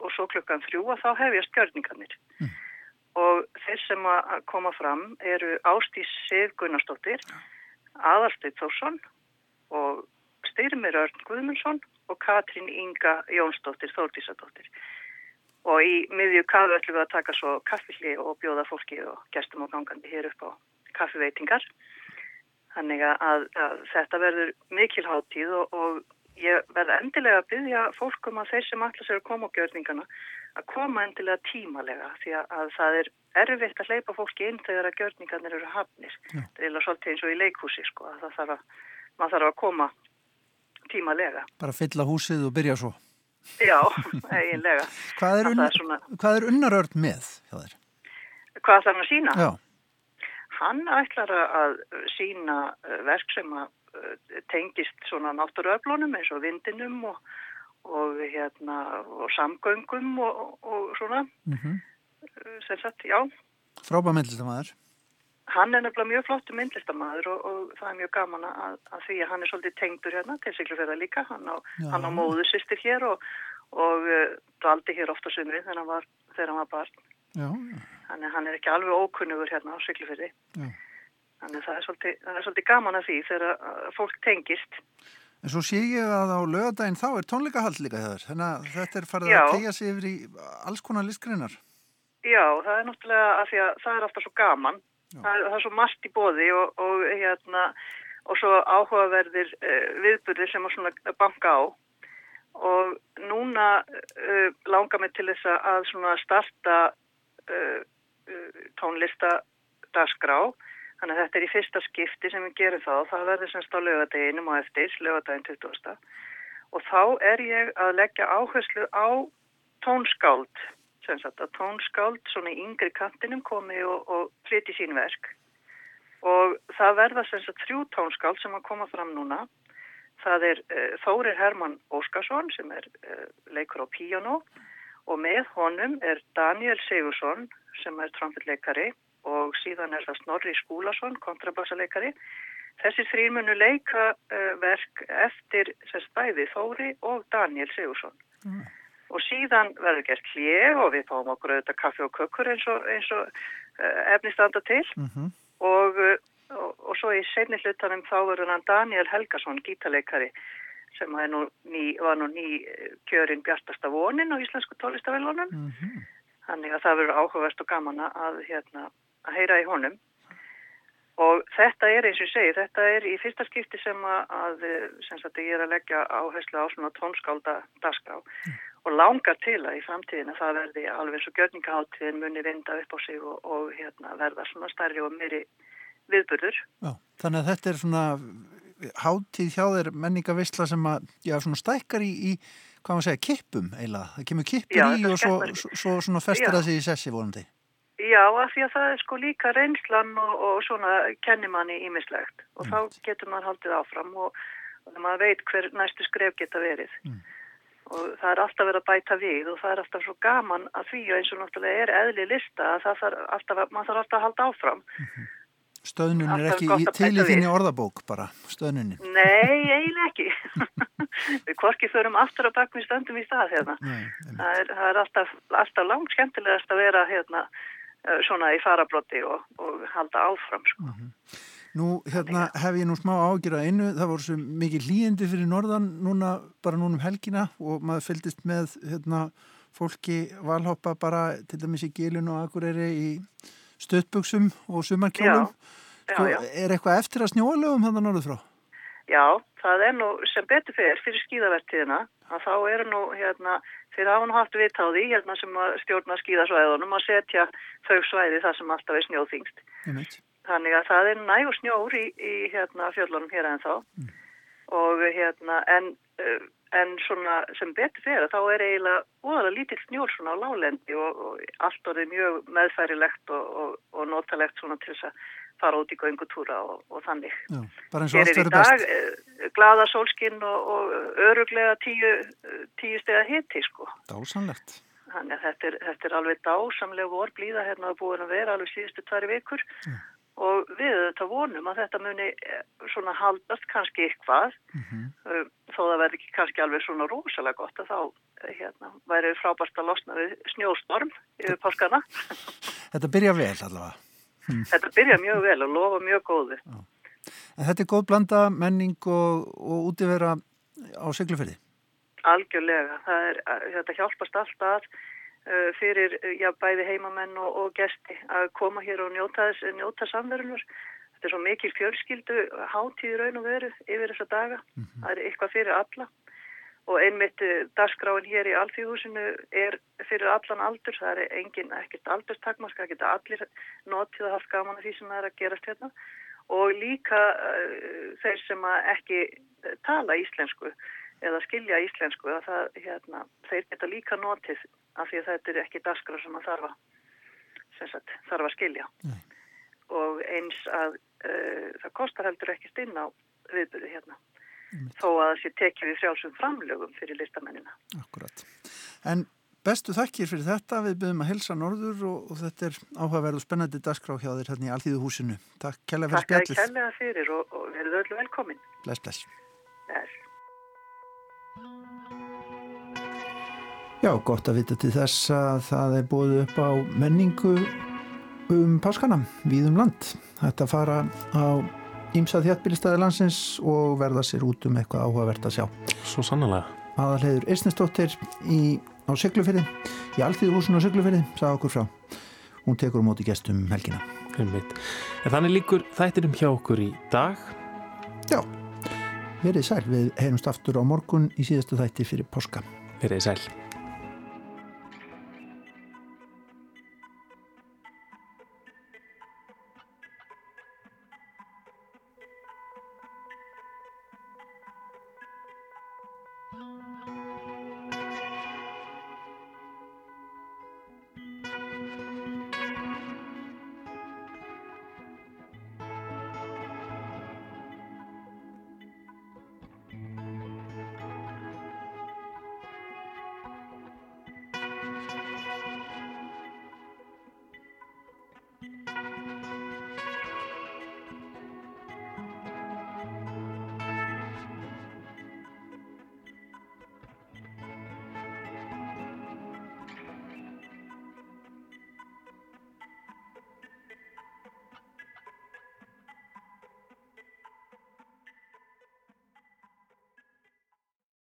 [SPEAKER 7] og svo klukkan þrjú að þá hefjast gjörningarnir mm. og þeir sem að koma fram eru Ástís Sif Gunnarsdóttir Aðalsteit Þórsson og Styrmir Örn Guðmundsson og Katrín Inga Jónsdóttir Þórtísadóttir og í miðju kafu ætlum við að taka svo kaffilli og bjóða fólki og gestum og gangandi hér upp á kaffiveitingar Þannig að, að þetta verður mikil háttíð og, og ég verð endilega að byggja fólkum að þeir sem allir sér að koma á gjörningana að koma endilega tímalega því að, að það er erfitt að hleypa fólki inn þegar að gjörningarnir eru hafnir. Ja. Það er svolítið eins og í leikhúsi sko að það þarf að, þarf að koma tímalega.
[SPEAKER 2] Bara fylla húsið og byrja svo.
[SPEAKER 7] Já, eiginlega.
[SPEAKER 2] hvað er, un, er, svona... er unnarörd með hjá þér?
[SPEAKER 7] Hvað þarf hann að sína?
[SPEAKER 2] Já
[SPEAKER 7] hann ætlar að sína eh, verk sem eh, tengist svona náttúruöflunum eins og vindinum og, og, hérna, og samgöngum og, og svona mm -hmm. sem sagt, já
[SPEAKER 2] Frábæð myndlistamæður
[SPEAKER 7] Hann er nefnilega mjög flottu myndlistamæður og það er mjög gaman að, að því að hann er svolítið tengdur hérna til Siglufjörða líka hann á, á móðu sýstir hér og uh, dvaldi hér ofta sumri þegar hann var, þegar hann var barn
[SPEAKER 2] Já,
[SPEAKER 7] Þannig að hann er ekki alveg ókunnugur hérna á syklufyrði. Þannig að það er, svolítið, það er svolítið gaman að því þegar fólk tengist.
[SPEAKER 2] En svo sé ég að á lögadaginn þá er tónleikahald líka þér. Þannig að þetta er farið Já. að tegja sig yfir í alls konar listgrinnar.
[SPEAKER 7] Já, það er náttúrulega að því að það er alltaf svo gaman. Það það er svo margt í bóði og, og, hérna, og svo áhugaverðir uh, viðbyrðir sem að banka á. Og núna uh, langar mig til þess að starta uh, Uh, tónlistadagsgrá þannig að þetta er í fyrsta skipti sem við gerum þá það verður semst á lögadeginum og eftir lögadagin 20. og þá er ég að leggja áherslu á tónskáld semst að tónskáld svona yngri kantinum komi og, og flyti sín verk og það verða semst að þrjú tónskáld sem að koma fram núna það er uh, Þórir Herman Óskarsson sem er uh, leikur á piano og með honum er Daniel Sigursson sem er trombitleikari og síðan er það Snorri Skúlason, kontrabassaleikari. Þessi þrýr munu leika uh, verk eftir sérst bæði Þóri og Daniel Sigursson. Mm. Og síðan verður gert hlið og við fáum okkur auðvitað kaffi og kökkur eins og, eins og uh, efnistanda til. Mm -hmm. og, uh, og, og svo í senni hlutanum þá verður hann Daniel Helgason, gítaleikari sem nú ný, var nú ný kjörinn Bjartasta vonin á Íslensku tólistafélunum. Mm -hmm. Þannig að það verður áhugavert og gaman að, hérna, að heyra í honum. Og þetta er eins og ég segi, þetta er í fyrsta skipti sem að, sem sagt, ég er að leggja áherslu á svona tónskálda dagskrá mm. Og langar til að í framtíðina það verði alveg eins og gjörningaháttíðin muni vinda upp á sig og, og hérna, verða svona starri og meiri viðburður.
[SPEAKER 2] Já, þannig að þetta er svona háttíð hjá þeir menningavisla sem að, já, svona stækkar í, í hvað maður segja, kippum eiginlega. Það kemur kippur Já, í og svo, svo, svo svona festir það sig í sessi volandi.
[SPEAKER 7] Já, af því að það er sko líka reynslan og, og svona kennimanni ímislegt og mm. þá getur maður haldið áfram og, og maður veit hver næstu skref geta verið. Mm. Og það er alltaf verið að bæta við og það er alltaf svo gaman að því og eins og náttúrulega er eðli lista að það þarf alltaf, maður þarf alltaf að halda áfram. -hmm.
[SPEAKER 2] Stöðnun er ekki í, til í þínni orðabók bara, stöðnunin?
[SPEAKER 7] Nei, eiginlega ekki. Við korkið förum aftur á bakmi stöndum í stað hérna. Nei, það, er, það er alltaf, alltaf langt skemmtilegast að vera hérna eh, svona í farablotti og, og halda áfram. Sko. Uh mhm. -huh.
[SPEAKER 2] Nú, hérna hef ég nú smá ágjur að einu, það voru svo mikið líðindi fyrir norðan núna, bara núna um helgina og maður fylgist með hérna fólki valhoppa bara til dæmis í gilun og akureyri í stöðbuksum og sumarkjólum. Sko, er eitthvað eftir að snjóalögum hann að norðu frá?
[SPEAKER 7] Já, það er nú sem betur fyrir fyrir skíðavertiðina að þá eru nú hérna fyrir að hann haft viðtáði hérna sem stjórna skíðasvæðunum að setja þau svæði þar sem alltaf er snjóþingst. Þannig að það er nægur snjór í, í hérna fjöllunum hér en þá mm. og hérna en, uh, en svona sem betur fyrir þá er eiginlega óðala lítill snjór svona á lálendi og, og allt orðið mjög meðfærilegt og, og, og notalegt svona til þess að fara út í göngutúra og þannig.
[SPEAKER 2] Já, bara eins og allt verður best.
[SPEAKER 7] Hér er í dag uh, glada sólskinn og öruglega tíu, tíu steg að hiti sko.
[SPEAKER 2] Dásanlegt.
[SPEAKER 7] Þannig að þetta er, þetta er alveg dásamlega vor blíða hérna að búin að vera alveg síðustu tværi vikur mm og við þetta vonum að þetta muni eh, svona haldast kannski eitthvað mm -hmm. þó það verði ekki kannski alveg svona rosalega gott að þá eh, hérna, væri frábært að losna við snjóstorm yfir páskana
[SPEAKER 2] Þetta byrja vel allavega
[SPEAKER 7] hm. Þetta byrja mjög vel og lofa mjög góði.
[SPEAKER 2] En þetta er góð blanda menning og, og útivera á seglufyrði
[SPEAKER 7] Algjörlega, er, þetta hjálpast alltaf Uh, fyrir uh, já, bæði heimamenn og, og gesti að koma hér og njóta, njóta samverðunur. Þetta er svo mikil fjölskyldu hátíð raun og veru yfir þessa daga. Mm -hmm. Það er eitthvað fyrir alla og einmitt uh, dagskráin hér í Alþjóðhúsinu er fyrir allan aldur. Það er engin ekkert aldurstakmark, það geta allir notið að hafa gaman af því sem það er að gerast hérna og líka uh, þeir sem ekki tala íslensku eða skilja íslensku að það, hérna, þeir geta líka notið af því að þetta er ekki daskra sem að þarfa sagt, þarf að skilja. Nei. og eins að uh, það kostar heldur ekki stinn á viðbyrði hérna. Nei. þó að það sé tekið við frjálsum framlögum fyrir listamennina.
[SPEAKER 2] Akkurat. En bestu þakkir fyrir þetta. Við byrjum að helsa norður og, og þetta er áhugaverð og spennandi dagskrá hjá þér hérna í Alþýðu húsinu Takk kærlega fyrir spjallið.
[SPEAKER 7] Takk kærlega fyrir og, og verður öllu velkomin.
[SPEAKER 2] Bless, bless.
[SPEAKER 7] Bless
[SPEAKER 2] Já, gott að vita til þess að það er búið upp á menningu um páskana við um land. Þetta fara á ímsað þjáttbílistæði landsins og verða sér út um eitthvað áhugavert að sjá.
[SPEAKER 1] Svo sannlega.
[SPEAKER 2] Aðalhegur Eistnesdóttir á Siglufyrði, í Alþýðuhúsinu á Siglufyrði, sagði okkur frá. Hún tekur á móti gestum helgina.
[SPEAKER 1] En þannig líkur þættirum hjá okkur í dag.
[SPEAKER 2] Já, verið sæl. Við heyrumst aftur á morgun í síðastu þætti fyrir páska.
[SPEAKER 1] Verið sæl.